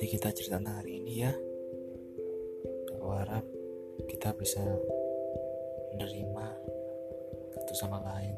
nanti kita cerita hari ini ya. Aku harap kita bisa menerima satu sama lain.